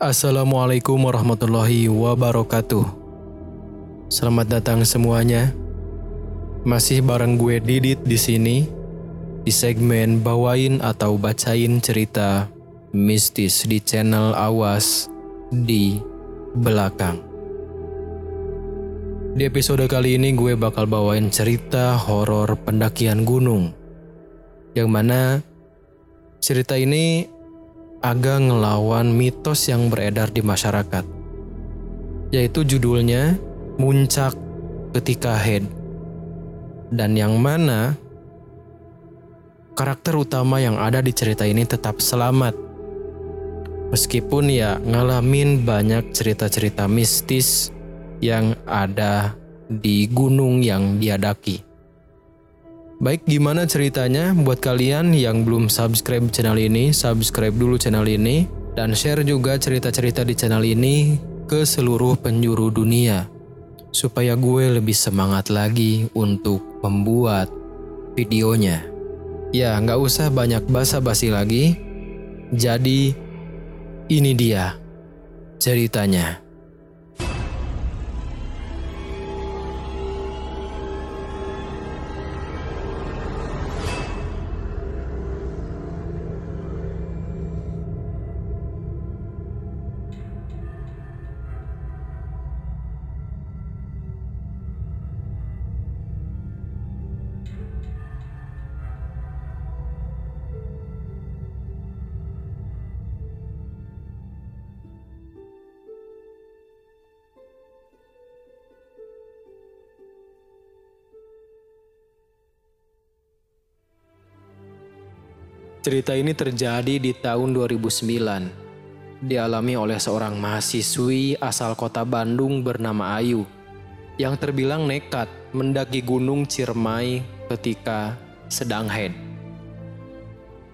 Assalamualaikum warahmatullahi wabarakatuh. Selamat datang semuanya. Masih bareng gue Didit di sini di segmen bawain atau bacain cerita mistis di channel Awas di belakang. Di episode kali ini gue bakal bawain cerita horor pendakian gunung. Yang mana cerita ini agak ngelawan mitos yang beredar di masyarakat. Yaitu judulnya Muncak Ketika Head. Dan yang mana karakter utama yang ada di cerita ini tetap selamat. Meskipun ya ngalamin banyak cerita-cerita mistis yang ada di gunung yang diadaki. Baik, gimana ceritanya buat kalian yang belum subscribe channel ini, subscribe dulu channel ini, dan share juga cerita-cerita di channel ini ke seluruh penjuru dunia, supaya gue lebih semangat lagi untuk membuat videonya. Ya, nggak usah banyak basa-basi lagi, jadi ini dia ceritanya. Cerita ini terjadi di tahun 2009. Dialami oleh seorang mahasiswi asal kota Bandung bernama Ayu yang terbilang nekat mendaki gunung Ciremai ketika sedang head.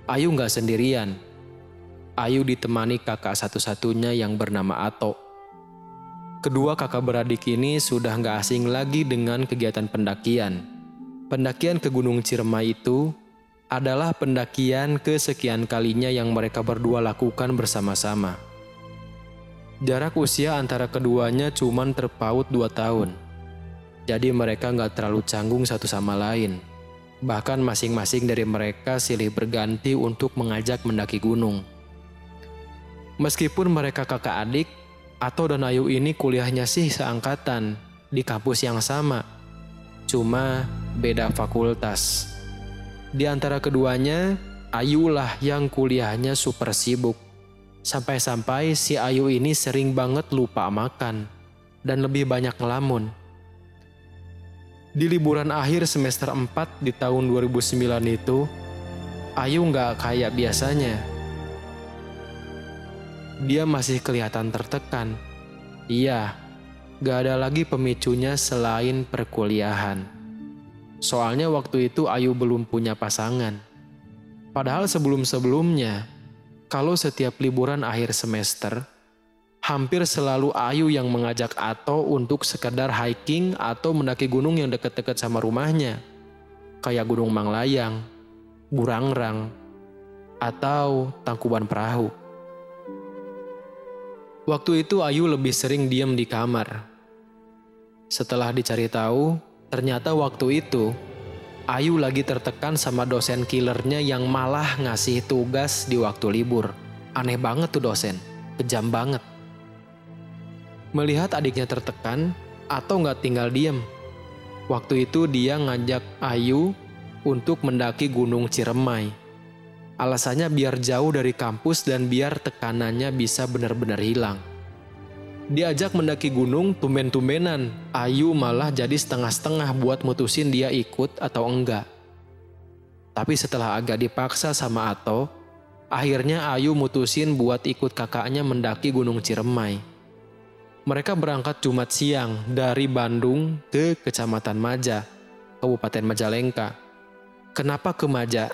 Ayu nggak sendirian. Ayu ditemani kakak satu-satunya yang bernama Ato. Kedua kakak beradik ini sudah nggak asing lagi dengan kegiatan pendakian. Pendakian ke Gunung Ciremai itu adalah pendakian kesekian kalinya yang mereka berdua lakukan bersama-sama. Jarak usia antara keduanya cuma terpaut dua tahun. Jadi mereka nggak terlalu canggung satu sama lain. Bahkan masing-masing dari mereka silih berganti untuk mengajak mendaki gunung. Meskipun mereka kakak adik, Ato dan Ayu ini kuliahnya sih seangkatan di kampus yang sama. Cuma beda fakultas. Di antara keduanya, Ayu lah yang kuliahnya super sibuk. Sampai-sampai si Ayu ini sering banget lupa makan dan lebih banyak ngelamun. Di liburan akhir semester 4 di tahun 2009 itu, Ayu nggak kayak biasanya. Dia masih kelihatan tertekan. Iya, gak ada lagi pemicunya selain perkuliahan. Soalnya waktu itu Ayu belum punya pasangan. Padahal sebelum-sebelumnya, kalau setiap liburan akhir semester, hampir selalu Ayu yang mengajak Ato untuk sekedar hiking atau mendaki gunung yang dekat-dekat sama rumahnya. Kayak Gunung Manglayang, Burangrang, atau Tangkuban Perahu. Waktu itu Ayu lebih sering diam di kamar. Setelah dicari tahu, Ternyata waktu itu, Ayu lagi tertekan sama dosen killernya yang malah ngasih tugas di waktu libur. Aneh banget tuh dosen, kejam banget. Melihat adiknya tertekan, atau nggak tinggal diem. Waktu itu dia ngajak Ayu untuk mendaki Gunung Ciremai. Alasannya biar jauh dari kampus dan biar tekanannya bisa benar-benar hilang. Diajak mendaki gunung tumben-tumbenan, Ayu malah jadi setengah-setengah buat mutusin dia ikut atau enggak. Tapi setelah agak dipaksa sama Ato, akhirnya Ayu mutusin buat ikut kakaknya mendaki Gunung Ciremai. Mereka berangkat Jumat siang dari Bandung ke Kecamatan Maja, Kabupaten Majalengka. Kenapa ke Maja?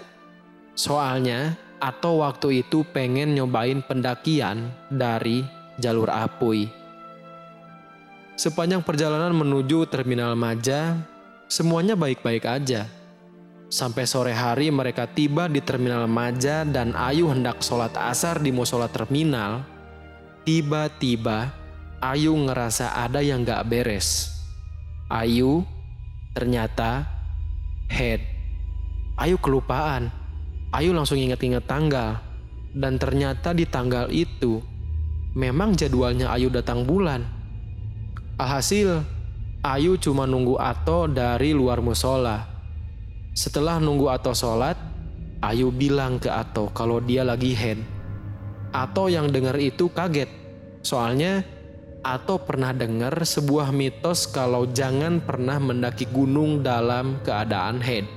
Soalnya Ato waktu itu pengen nyobain pendakian dari jalur Apuy. Sepanjang perjalanan menuju terminal Maja, semuanya baik-baik aja. Sampai sore hari mereka tiba di terminal Maja dan Ayu hendak sholat asar di musola terminal. Tiba-tiba Ayu ngerasa ada yang gak beres. Ayu ternyata head. Ayu kelupaan. Ayu langsung inget-inget tanggal. Dan ternyata di tanggal itu memang jadwalnya Ayu datang bulan. Alhasil, Ayu cuma nunggu Ato dari luar musola. Setelah nunggu Ato sholat, Ayu bilang ke Ato kalau dia lagi head. Ato yang dengar itu kaget. Soalnya Ato pernah dengar sebuah mitos kalau jangan pernah mendaki gunung dalam keadaan head.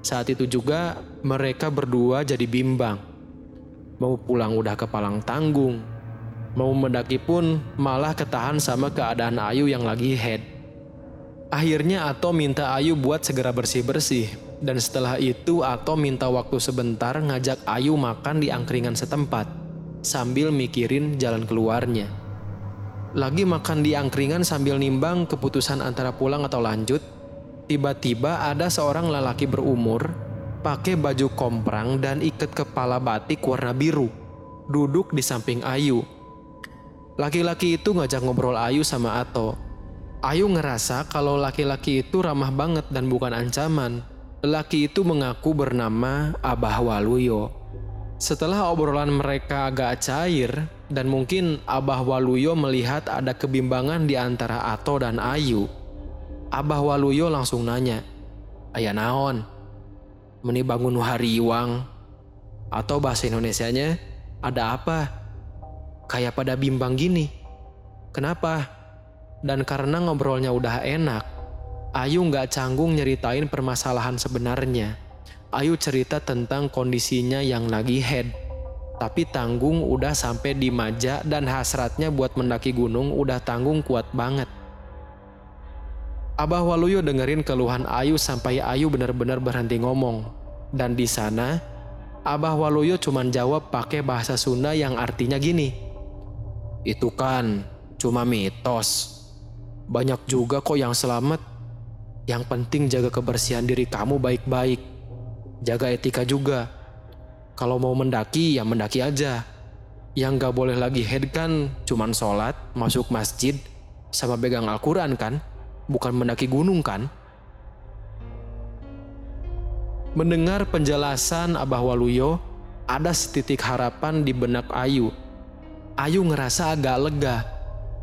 Saat itu juga mereka berdua jadi bimbang. Mau pulang udah ke palang tanggung. Mau mendaki pun malah ketahan sama keadaan Ayu yang lagi head. Akhirnya Ato minta Ayu buat segera bersih-bersih. Dan setelah itu Ato minta waktu sebentar ngajak Ayu makan di angkringan setempat. Sambil mikirin jalan keluarnya. Lagi makan di angkringan sambil nimbang keputusan antara pulang atau lanjut. Tiba-tiba ada seorang lelaki berumur pakai baju komprang dan ikat kepala batik warna biru. Duduk di samping Ayu. Laki-laki itu ngajak ngobrol Ayu sama Ato Ayu ngerasa kalau laki-laki itu ramah banget dan bukan ancaman. Lelaki itu mengaku bernama Abah Waluyo. Setelah obrolan mereka agak cair, dan mungkin Abah Waluyo melihat ada kebimbangan di antara Ato dan Ayu, Abah Waluyo langsung nanya, Ayah naon? Meni bangun hari iwang? Atau bahasa Indonesianya, ada apa? Kayak pada bimbang gini. Kenapa? Dan karena ngobrolnya udah enak, Ayu nggak canggung nyeritain permasalahan sebenarnya. Ayu cerita tentang kondisinya yang lagi head. Tapi tanggung udah sampai di Maja dan hasratnya buat mendaki gunung udah tanggung kuat banget. Abah Waluyo dengerin keluhan Ayu sampai Ayu benar-benar berhenti ngomong. Dan di sana, Abah Waluyo cuman jawab pakai bahasa Sunda yang artinya gini. Itu kan cuma mitos. Banyak juga kok yang selamat. Yang penting jaga kebersihan diri kamu baik-baik. Jaga etika juga. Kalau mau mendaki ya mendaki aja. Yang gak boleh lagi head kan cuman sholat, masuk masjid, sama pegang Al-Quran kan? Bukan mendaki gunung kan? Mendengar penjelasan Abah Waluyo, ada setitik harapan di benak Ayu. Ayu ngerasa agak lega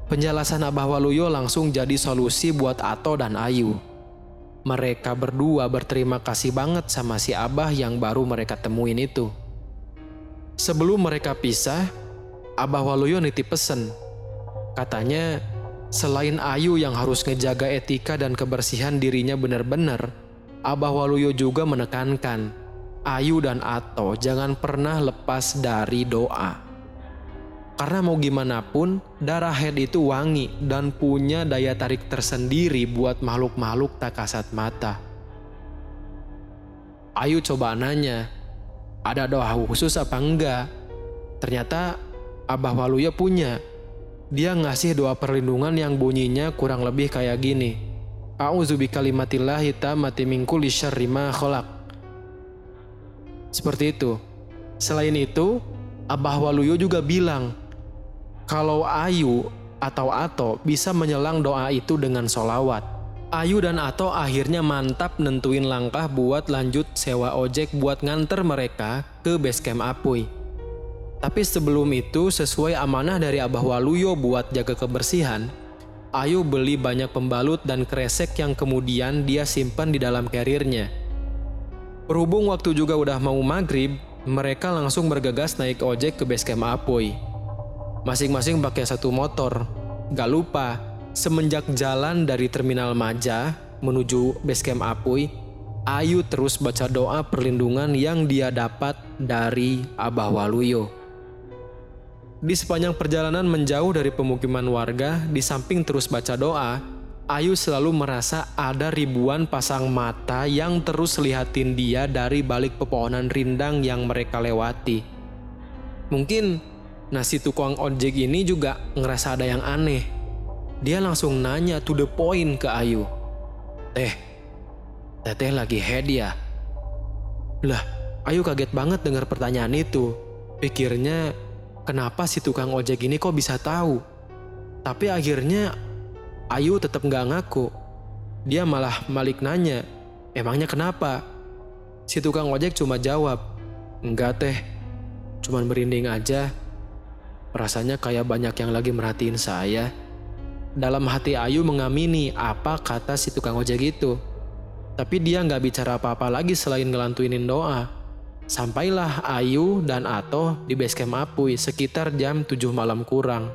Penjelasan Abah Waluyo langsung jadi solusi buat Ato dan Ayu. Mereka berdua berterima kasih banget sama si Abah yang baru mereka temuin itu. Sebelum mereka pisah, Abah Waluyo nitip pesen. Katanya, selain Ayu yang harus ngejaga etika dan kebersihan dirinya benar-benar, Abah Waluyo juga menekankan, Ayu dan Ato jangan pernah lepas dari doa. Karena mau gimana pun, darah head itu wangi dan punya daya tarik tersendiri buat makhluk-makhluk tak kasat mata. Ayu coba nanya, ada doa khusus apa enggak? Ternyata Abah Waluya punya. Dia ngasih doa perlindungan yang bunyinya kurang lebih kayak gini. A'udzu bikalimatillahi tammati min kulli syarri. Seperti itu. Selain itu, Abah Waluyo juga bilang, kalau Ayu atau Ato bisa menyelang doa itu dengan solawat. Ayu dan Ato akhirnya mantap nentuin langkah buat lanjut sewa ojek buat nganter mereka ke base camp Apuy. Tapi sebelum itu sesuai amanah dari Abah Waluyo buat jaga kebersihan, Ayu beli banyak pembalut dan kresek yang kemudian dia simpan di dalam karirnya. Berhubung waktu juga udah mau maghrib, mereka langsung bergegas naik ojek ke base camp Apuy. Masing-masing pakai satu motor. Gak lupa, semenjak jalan dari terminal Maja menuju base camp Apuy, Ayu terus baca doa perlindungan yang dia dapat dari Abah Waluyo. Di sepanjang perjalanan menjauh dari pemukiman warga, di samping terus baca doa, Ayu selalu merasa ada ribuan pasang mata yang terus lihatin dia dari balik pepohonan rindang yang mereka lewati. Mungkin Nah si tukang ojek ini juga ngerasa ada yang aneh. Dia langsung nanya to the point ke Ayu. Teh, teteh lagi head ya? Lah, Ayu kaget banget dengar pertanyaan itu. Pikirnya kenapa si tukang ojek ini kok bisa tahu. Tapi akhirnya Ayu tetap nggak ngaku. Dia malah malik nanya, emangnya kenapa? Si tukang ojek cuma jawab, enggak teh, cuman merinding aja. Rasanya kayak banyak yang lagi merhatiin saya. Dalam hati Ayu mengamini apa kata si tukang ojek itu. Tapi dia nggak bicara apa-apa lagi selain ngelantuinin doa. Sampailah Ayu dan Ato di basecamp Apuy sekitar jam 7 malam kurang.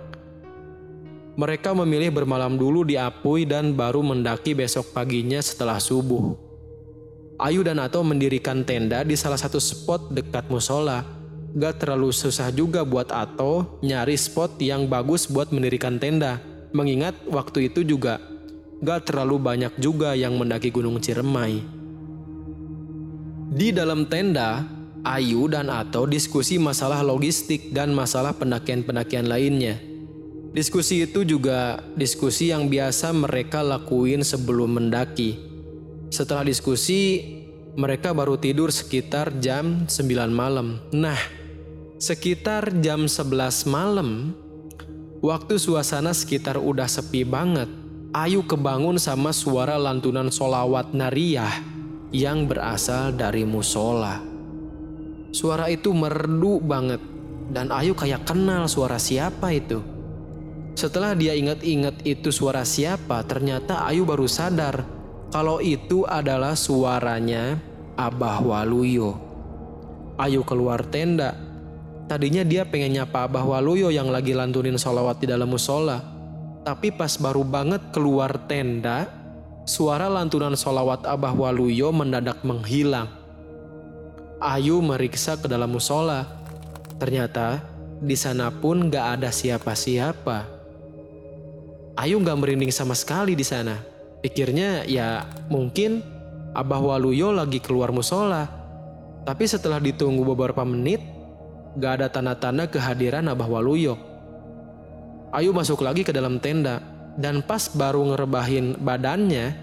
Mereka memilih bermalam dulu di Apuy dan baru mendaki besok paginya setelah subuh. Ayu dan Ato mendirikan tenda di salah satu spot dekat musola. Gak terlalu susah juga buat Ato nyari spot yang bagus buat mendirikan tenda mengingat waktu itu juga gak terlalu banyak juga yang mendaki Gunung Ciremai. Di dalam tenda, Ayu dan Ato diskusi masalah logistik dan masalah pendakian-pendakian lainnya. Diskusi itu juga diskusi yang biasa mereka lakuin sebelum mendaki. Setelah diskusi, mereka baru tidur sekitar jam 9 malam. Nah, sekitar jam 11 malam, Waktu suasana sekitar udah sepi banget, Ayu kebangun sama suara lantunan solawat nariyah yang berasal dari musola. Suara itu merdu banget dan Ayu kayak kenal suara siapa itu. Setelah dia ingat-ingat itu suara siapa, ternyata Ayu baru sadar kalau itu adalah suaranya Abah Waluyo. Ayu keluar tenda Tadinya dia pengen nyapa Abah Waluyo yang lagi lantunin sholawat di dalam musola. Tapi pas baru banget keluar tenda, suara lantunan sholawat Abah Waluyo mendadak menghilang. Ayu meriksa ke dalam musola. Ternyata di sana pun gak ada siapa-siapa. Ayu gak merinding sama sekali di sana. Pikirnya ya mungkin Abah Waluyo lagi keluar musola. Tapi setelah ditunggu beberapa menit, gak ada tanda-tanda kehadiran Abah Waluyo. Ayu masuk lagi ke dalam tenda dan pas baru ngerebahin badannya,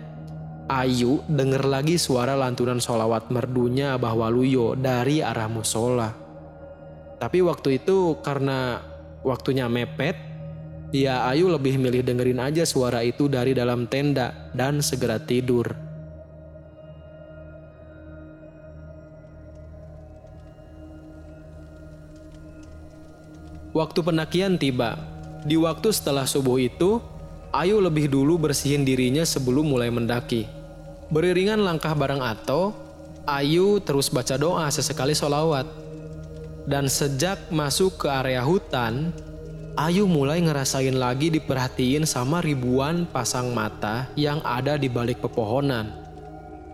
Ayu denger lagi suara lantunan solawat merdunya Abah Waluyo dari arah musola. Tapi waktu itu karena waktunya mepet, ya Ayu lebih milih dengerin aja suara itu dari dalam tenda dan segera tidur. Waktu pendakian tiba. Di waktu setelah subuh itu, Ayu lebih dulu bersihin dirinya sebelum mulai mendaki. Beriringan langkah bareng Ato, Ayu terus baca doa sesekali solawat. Dan sejak masuk ke area hutan, Ayu mulai ngerasain lagi diperhatiin sama ribuan pasang mata yang ada di balik pepohonan.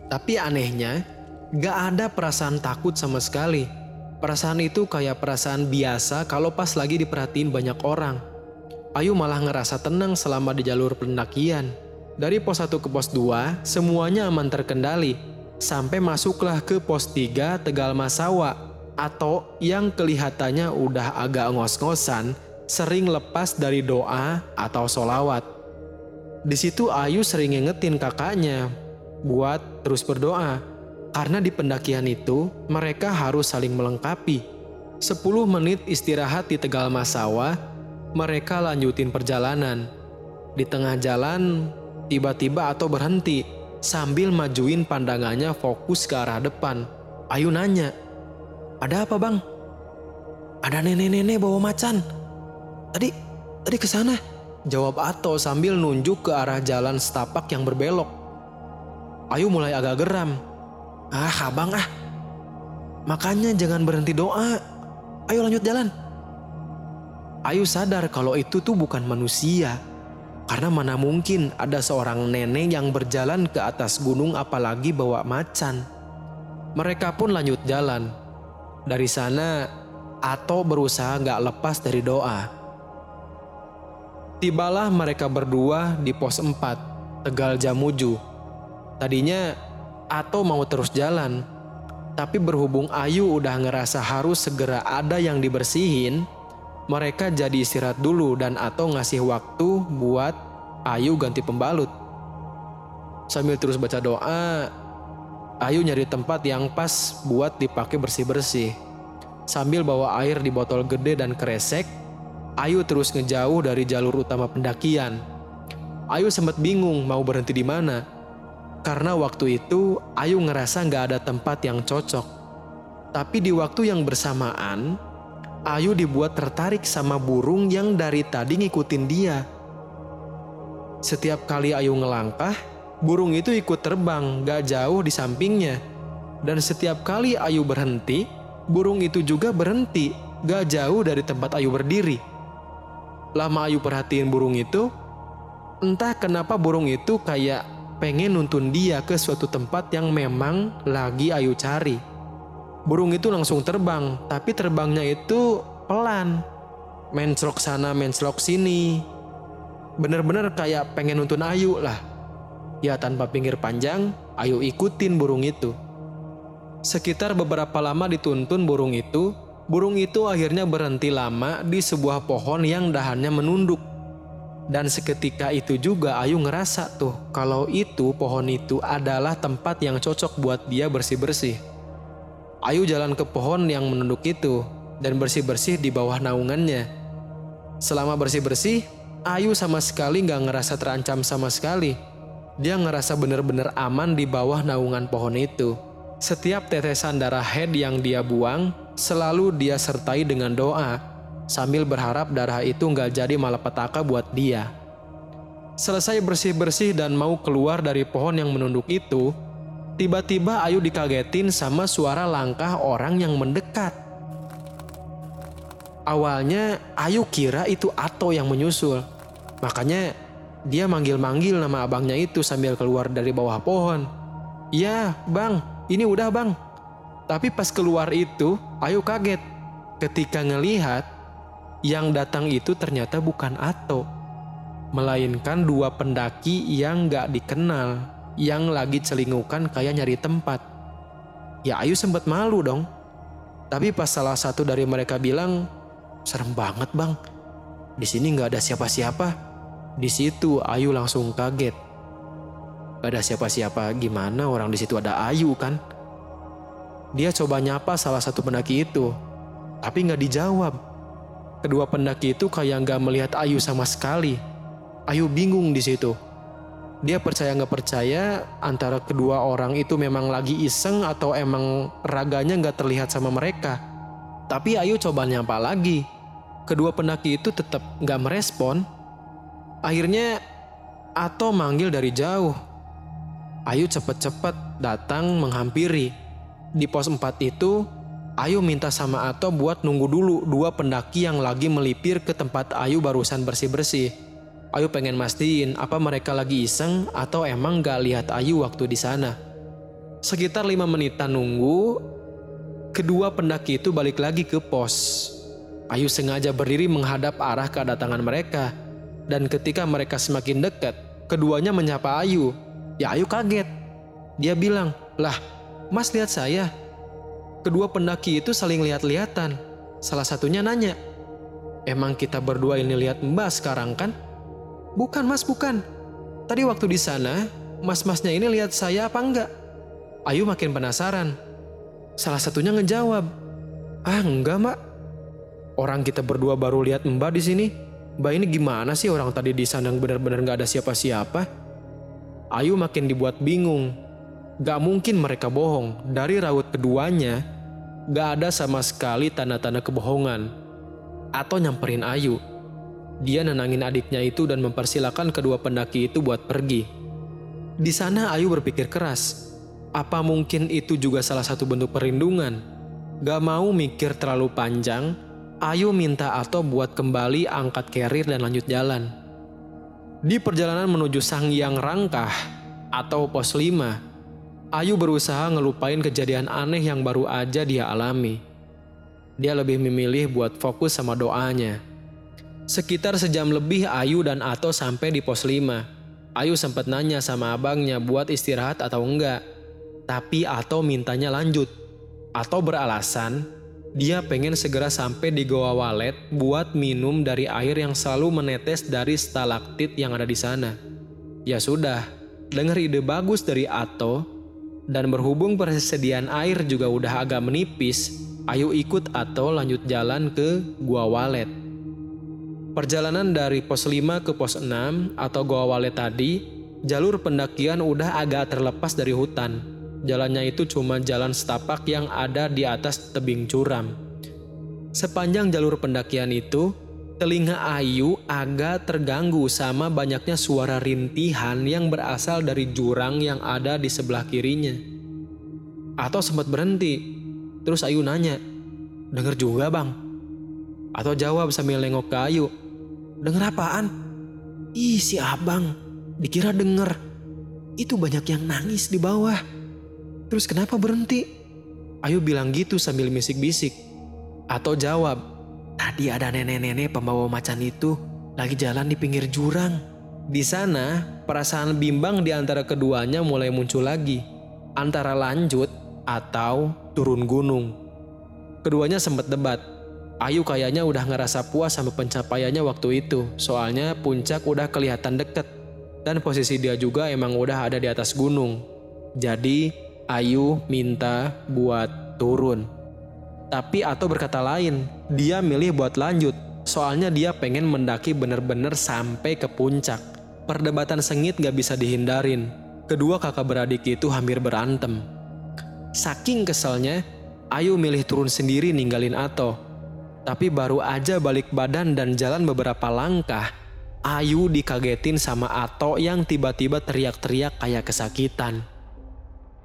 Tapi anehnya, gak ada perasaan takut sama sekali. Perasaan itu kayak perasaan biasa kalau pas lagi diperhatiin banyak orang. Ayu malah ngerasa tenang selama di jalur pendakian. Dari pos 1 ke pos 2, semuanya aman terkendali. Sampai masuklah ke pos 3 Tegal Masawa atau yang kelihatannya udah agak ngos-ngosan, sering lepas dari doa atau solawat. Di situ Ayu sering ngingetin kakaknya buat terus berdoa karena di pendakian itu, mereka harus saling melengkapi. 10 menit istirahat di Tegal Masawa, mereka lanjutin perjalanan. Di tengah jalan, tiba-tiba atau berhenti sambil majuin pandangannya fokus ke arah depan. Ayu nanya, ada apa bang? Ada nenek-nenek bawa macan. Tadi, tadi ke sana. Jawab Ato sambil nunjuk ke arah jalan setapak yang berbelok. Ayu mulai agak geram. Ah, abang ah. Makanya jangan berhenti doa. Ayo lanjut jalan. Ayu sadar kalau itu tuh bukan manusia. Karena mana mungkin ada seorang nenek yang berjalan ke atas gunung apalagi bawa macan. Mereka pun lanjut jalan. Dari sana, Ato berusaha gak lepas dari doa. Tibalah mereka berdua di pos 4, Tegal Jamuju. Tadinya atau mau terus jalan. Tapi berhubung Ayu udah ngerasa harus segera ada yang dibersihin, mereka jadi istirahat dulu dan atau ngasih waktu buat Ayu ganti pembalut. Sambil terus baca doa, Ayu nyari tempat yang pas buat dipakai bersih-bersih. Sambil bawa air di botol gede dan kresek, Ayu terus ngejauh dari jalur utama pendakian. Ayu sempat bingung mau berhenti di mana. Karena waktu itu Ayu ngerasa nggak ada tempat yang cocok. Tapi di waktu yang bersamaan, Ayu dibuat tertarik sama burung yang dari tadi ngikutin dia. Setiap kali Ayu ngelangkah, burung itu ikut terbang gak jauh di sampingnya. Dan setiap kali Ayu berhenti, burung itu juga berhenti, gak jauh dari tempat Ayu berdiri. Lama Ayu perhatiin burung itu, entah kenapa burung itu kayak pengen nuntun dia ke suatu tempat yang memang lagi Ayu cari. Burung itu langsung terbang, tapi terbangnya itu pelan. Menclok sana, menclok sini. Bener-bener kayak pengen nuntun Ayu lah. Ya tanpa pinggir panjang, Ayu ikutin burung itu. Sekitar beberapa lama dituntun burung itu, burung itu akhirnya berhenti lama di sebuah pohon yang dahannya menunduk. Dan seketika itu juga Ayu ngerasa tuh kalau itu pohon itu adalah tempat yang cocok buat dia bersih-bersih. Ayu jalan ke pohon yang menunduk itu dan bersih-bersih di bawah naungannya. Selama bersih-bersih, Ayu sama sekali nggak ngerasa terancam sama sekali. Dia ngerasa bener-bener aman di bawah naungan pohon itu. Setiap tetesan darah head yang dia buang selalu dia sertai dengan doa sambil berharap darah itu nggak jadi malapetaka buat dia. Selesai bersih-bersih dan mau keluar dari pohon yang menunduk itu, tiba-tiba Ayu dikagetin sama suara langkah orang yang mendekat. Awalnya Ayu kira itu Ato yang menyusul. Makanya dia manggil-manggil nama abangnya itu sambil keluar dari bawah pohon. Ya bang, ini udah bang. Tapi pas keluar itu, Ayu kaget ketika ngelihat yang datang itu ternyata bukan Ato, melainkan dua pendaki yang gak dikenal, yang lagi celingukan kayak nyari tempat. Ya Ayu sempat malu dong. Tapi pas salah satu dari mereka bilang, serem banget bang, di sini nggak ada siapa-siapa. Di situ Ayu langsung kaget. Gak ada siapa-siapa gimana orang di situ ada Ayu kan? Dia coba nyapa salah satu pendaki itu, tapi nggak dijawab. Kedua pendaki itu kayak nggak melihat Ayu sama sekali. Ayu bingung di situ. Dia percaya nggak percaya antara kedua orang itu memang lagi iseng atau emang raganya nggak terlihat sama mereka. Tapi Ayu coba nyapa lagi. Kedua pendaki itu tetap nggak merespon. Akhirnya Ato manggil dari jauh. Ayu cepet-cepet datang menghampiri. Di pos 4 itu, Ayu minta sama Ato buat nunggu dulu dua pendaki yang lagi melipir ke tempat Ayu barusan bersih-bersih. Ayu pengen mastiin apa mereka lagi iseng atau emang gak lihat Ayu waktu di sana. Sekitar lima menitan nunggu, kedua pendaki itu balik lagi ke pos. Ayu sengaja berdiri menghadap arah kedatangan mereka. Dan ketika mereka semakin dekat, keduanya menyapa Ayu. Ya Ayu kaget. Dia bilang, lah Mas lihat saya. Kedua pendaki itu saling lihat-lihatan. Salah satunya nanya, Emang kita berdua ini lihat mbak sekarang kan? Bukan mas, bukan. Tadi waktu di sana, mas-masnya ini lihat saya apa enggak? Ayu makin penasaran. Salah satunya ngejawab, Ah enggak mak. Orang kita berdua baru lihat mbak di sini. Mbak ini gimana sih orang tadi di sana benar-benar nggak ada siapa-siapa? Ayu makin dibuat bingung Gak mungkin mereka bohong. Dari raut keduanya, gak ada sama sekali tanda-tanda kebohongan. Atau nyamperin Ayu. Dia nenangin adiknya itu dan mempersilahkan kedua pendaki itu buat pergi. Di sana Ayu berpikir keras. Apa mungkin itu juga salah satu bentuk perlindungan? Gak mau mikir terlalu panjang, Ayu minta Ato buat kembali angkat carrier dan lanjut jalan. Di perjalanan menuju Sang Yang Rangkah atau pos 5, Ayu berusaha ngelupain kejadian aneh yang baru aja dia alami. Dia lebih memilih buat fokus sama doanya. Sekitar sejam lebih Ayu dan Ato sampai di pos 5. Ayu sempat nanya sama abangnya buat istirahat atau enggak. Tapi Ato mintanya lanjut. Ato beralasan dia pengen segera sampai di Goa Walet buat minum dari air yang selalu menetes dari stalaktit yang ada di sana. Ya sudah, dengar ide bagus dari Ato, dan berhubung persediaan air juga udah agak menipis, Ayu ikut atau lanjut jalan ke Gua Walet. Perjalanan dari pos 5 ke pos 6 atau Gua Walet tadi, jalur pendakian udah agak terlepas dari hutan. Jalannya itu cuma jalan setapak yang ada di atas tebing curam. Sepanjang jalur pendakian itu, telinga Ayu agak terganggu sama banyaknya suara rintihan yang berasal dari jurang yang ada di sebelah kirinya. Atau sempat berhenti, Terus Ayu nanya, denger juga bang? Atau jawab sambil nengok ke Ayu, denger apaan? Ih si abang, dikira denger. Itu banyak yang nangis di bawah. Terus kenapa berhenti? Ayu bilang gitu sambil bisik-bisik. Atau jawab, tadi ada nenek-nenek pembawa macan itu lagi jalan di pinggir jurang. Di sana, perasaan bimbang di antara keduanya mulai muncul lagi. Antara lanjut atau turun gunung. Keduanya sempat debat. Ayu kayaknya udah ngerasa puas sama pencapaiannya waktu itu, soalnya puncak udah kelihatan deket. Dan posisi dia juga emang udah ada di atas gunung. Jadi, Ayu minta buat turun. Tapi atau berkata lain, dia milih buat lanjut, soalnya dia pengen mendaki bener-bener sampai ke puncak. Perdebatan sengit gak bisa dihindarin. Kedua kakak beradik itu hampir berantem. Saking keselnya, Ayu milih turun sendiri ninggalin Ato. Tapi baru aja balik badan dan jalan beberapa langkah, Ayu dikagetin sama Ato yang tiba-tiba teriak-teriak kayak kesakitan.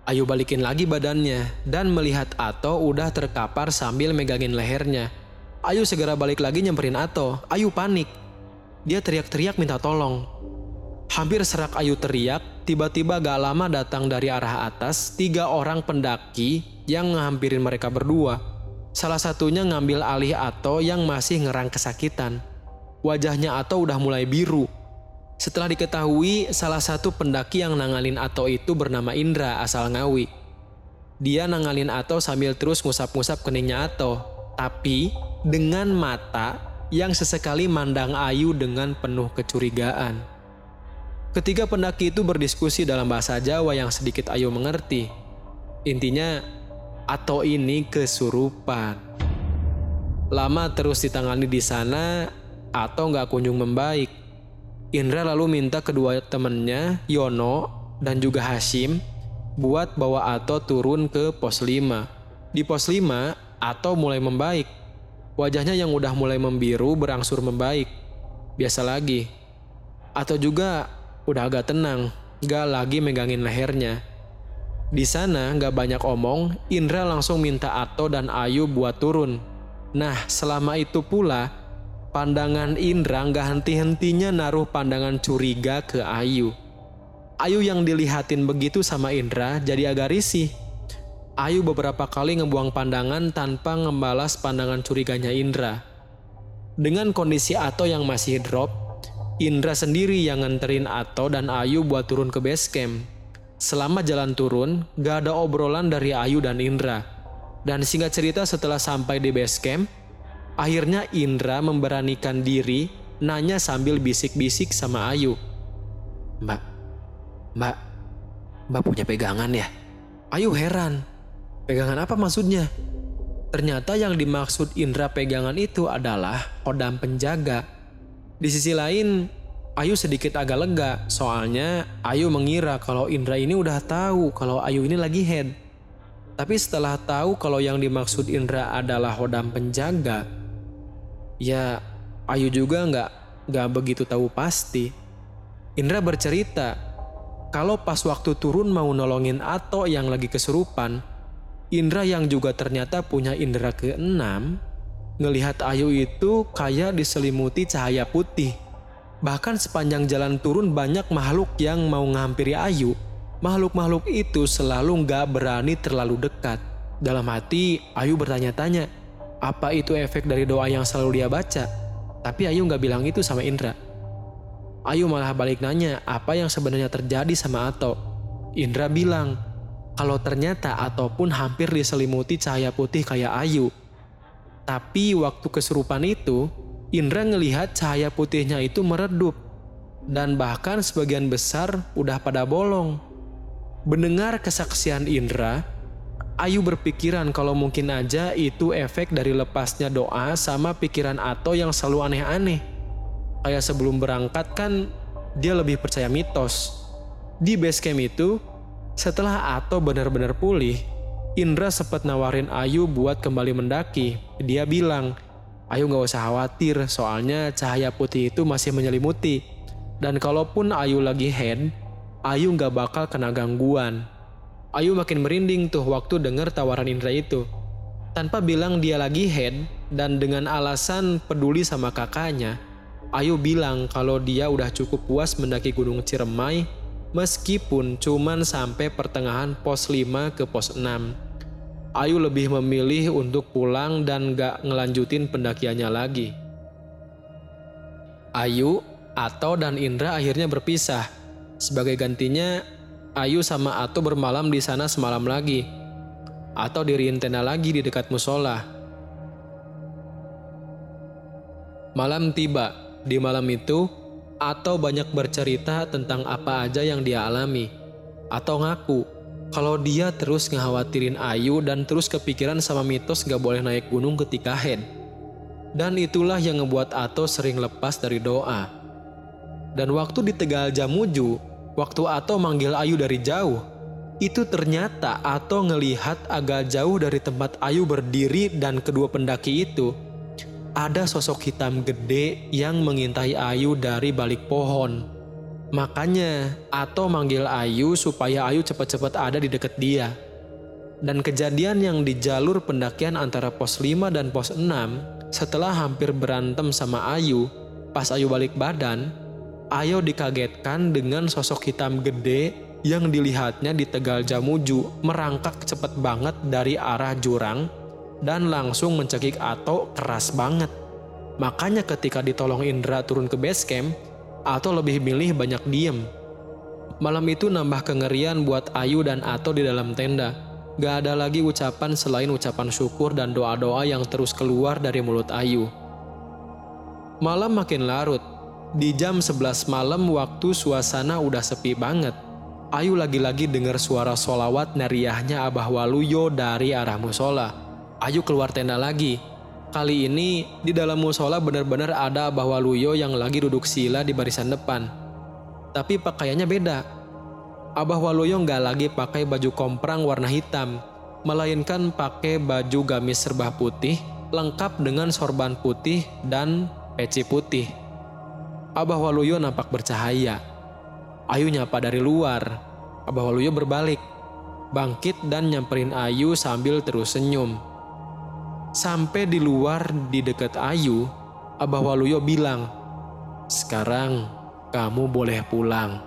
Ayu balikin lagi badannya dan melihat Ato udah terkapar sambil megangin lehernya. Ayu segera balik lagi nyamperin Ato. Ayu panik. Dia teriak-teriak minta tolong. Hampir serak Ayu teriak, tiba-tiba gak lama datang dari arah atas tiga orang pendaki yang menghampirin mereka berdua. Salah satunya ngambil alih Ato yang masih ngerang kesakitan. Wajahnya Ato udah mulai biru. Setelah diketahui, salah satu pendaki yang nangalin Ato itu bernama Indra asal Ngawi. Dia nangalin Ato sambil terus ngusap-ngusap keningnya Ato, tapi dengan mata yang sesekali mandang Ayu dengan penuh kecurigaan. Ketiga pendaki itu berdiskusi dalam bahasa Jawa yang sedikit Ayu mengerti. Intinya, atau ini kesurupan. Lama terus ditangani di sana, atau nggak kunjung membaik. Indra lalu minta kedua temannya, Yono dan juga Hashim, buat bawa Ato turun ke pos 5. Di pos 5, Ato mulai membaik. Wajahnya yang udah mulai membiru berangsur membaik. Biasa lagi. Atau juga udah agak tenang, gak lagi megangin lehernya. Di sana gak banyak omong, Indra langsung minta Ato dan Ayu buat turun. Nah, selama itu pula, pandangan Indra gak henti-hentinya naruh pandangan curiga ke Ayu. Ayu yang dilihatin begitu sama Indra jadi agak risih. Ayu beberapa kali ngebuang pandangan tanpa ngembalas pandangan curiganya Indra. Dengan kondisi Ato yang masih drop, Indra sendiri yang nganterin Ato dan Ayu buat turun ke base camp. Selama jalan turun, gak ada obrolan dari Ayu dan Indra. Dan singkat cerita setelah sampai di base camp, akhirnya Indra memberanikan diri nanya sambil bisik-bisik sama Ayu. Mbak, mbak, mbak punya pegangan ya? Ayu heran. Pegangan apa maksudnya? Ternyata yang dimaksud Indra pegangan itu adalah kodam penjaga di sisi lain, Ayu sedikit agak lega, soalnya Ayu mengira kalau Indra ini udah tahu kalau Ayu ini lagi head. Tapi setelah tahu kalau yang dimaksud Indra adalah hodam penjaga, ya Ayu juga nggak nggak begitu tahu pasti. Indra bercerita kalau pas waktu turun mau nolongin Ato yang lagi kesurupan, Indra yang juga ternyata punya indera keenam Ngelihat Ayu itu kayak diselimuti cahaya putih. Bahkan sepanjang jalan turun banyak makhluk yang mau ngampiri Ayu. Makhluk-makhluk itu selalu nggak berani terlalu dekat. Dalam hati, Ayu bertanya-tanya, apa itu efek dari doa yang selalu dia baca? Tapi Ayu nggak bilang itu sama Indra. Ayu malah balik nanya apa yang sebenarnya terjadi sama Ato. Indra bilang, kalau ternyata Ato pun hampir diselimuti cahaya putih kayak Ayu. Tapi waktu kesurupan itu, Indra ngelihat cahaya putihnya itu meredup. Dan bahkan sebagian besar udah pada bolong. Mendengar kesaksian Indra, Ayu berpikiran kalau mungkin aja itu efek dari lepasnya doa sama pikiran Ato yang selalu aneh-aneh. Kayak sebelum berangkat kan dia lebih percaya mitos. Di base camp itu, setelah Ato benar-benar pulih, Indra sempat nawarin Ayu buat kembali mendaki. Dia bilang, Ayu gak usah khawatir soalnya cahaya putih itu masih menyelimuti. Dan kalaupun Ayu lagi head, Ayu gak bakal kena gangguan. Ayu makin merinding tuh waktu dengar tawaran Indra itu. Tanpa bilang dia lagi head dan dengan alasan peduli sama kakaknya, Ayu bilang kalau dia udah cukup puas mendaki Gunung Ciremai meskipun cuman sampai pertengahan pos 5 ke pos 6. Ayu lebih memilih untuk pulang dan gak ngelanjutin pendakiannya lagi. Ayu, Ato, dan Indra akhirnya berpisah. Sebagai gantinya, Ayu sama Ato bermalam di sana semalam lagi. Atau diriin tenda lagi di dekat musola. Malam tiba. Di malam itu, Ato banyak bercerita tentang apa aja yang dia alami. Atau ngaku kalau dia terus ngekhawatirin Ayu dan terus kepikiran sama mitos gak boleh naik gunung ketika head. Dan itulah yang ngebuat Ato sering lepas dari doa. Dan waktu di Tegal Jamuju, Waktu Ato manggil Ayu dari jauh, itu ternyata Ato ngelihat agak jauh dari tempat Ayu berdiri dan kedua pendaki itu. Ada sosok hitam gede yang mengintai Ayu dari balik pohon. Makanya Ato manggil Ayu supaya Ayu cepat-cepat ada di dekat dia. Dan kejadian yang di jalur pendakian antara pos 5 dan pos 6 setelah hampir berantem sama Ayu, pas Ayu balik badan, Ayo dikagetkan dengan sosok hitam gede yang dilihatnya di Tegal Jamuju merangkak cepat banget dari arah jurang dan langsung mencekik Ato keras banget. Makanya ketika ditolong Indra turun ke base camp, Ato lebih milih banyak diem. Malam itu nambah kengerian buat Ayu dan Ato di dalam tenda. Gak ada lagi ucapan selain ucapan syukur dan doa-doa yang terus keluar dari mulut Ayu. Malam makin larut, di jam 11 malam waktu suasana udah sepi banget. Ayu lagi-lagi dengar suara solawat neriahnya Abah Waluyo dari arah musola. Ayu keluar tenda lagi. Kali ini di dalam musola benar-benar ada Abah Waluyo yang lagi duduk sila di barisan depan. Tapi pakaiannya beda. Abah Waluyo nggak lagi pakai baju komprang warna hitam, melainkan pakai baju gamis serba putih lengkap dengan sorban putih dan peci putih. Abah Waluyo nampak bercahaya. Ayu nyapa dari luar. Abah Waluyo berbalik, bangkit dan nyamperin Ayu sambil terus senyum. Sampai di luar di dekat Ayu, Abah Waluyo bilang, "Sekarang kamu boleh pulang."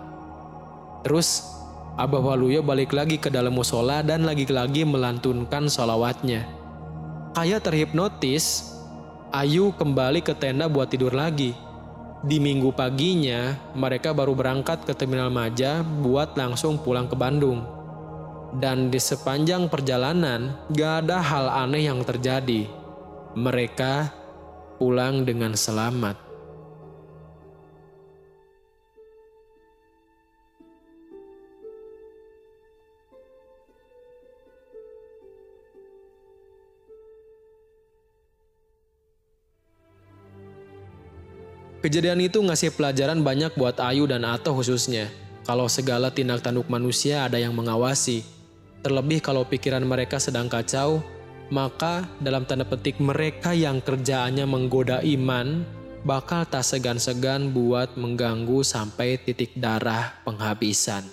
Terus Abah Waluyo balik lagi ke dalam musola dan lagi-lagi melantunkan solawatnya. Kayak terhipnotis, Ayu kembali ke tenda buat tidur lagi. Di minggu paginya, mereka baru berangkat ke Terminal Maja buat langsung pulang ke Bandung. Dan di sepanjang perjalanan, gak ada hal aneh yang terjadi. Mereka pulang dengan selamat. Kejadian itu ngasih pelajaran banyak buat Ayu dan Ato khususnya. Kalau segala tindak tanduk manusia ada yang mengawasi. Terlebih kalau pikiran mereka sedang kacau, maka dalam tanda petik mereka yang kerjaannya menggoda iman bakal tak segan-segan buat mengganggu sampai titik darah penghabisan.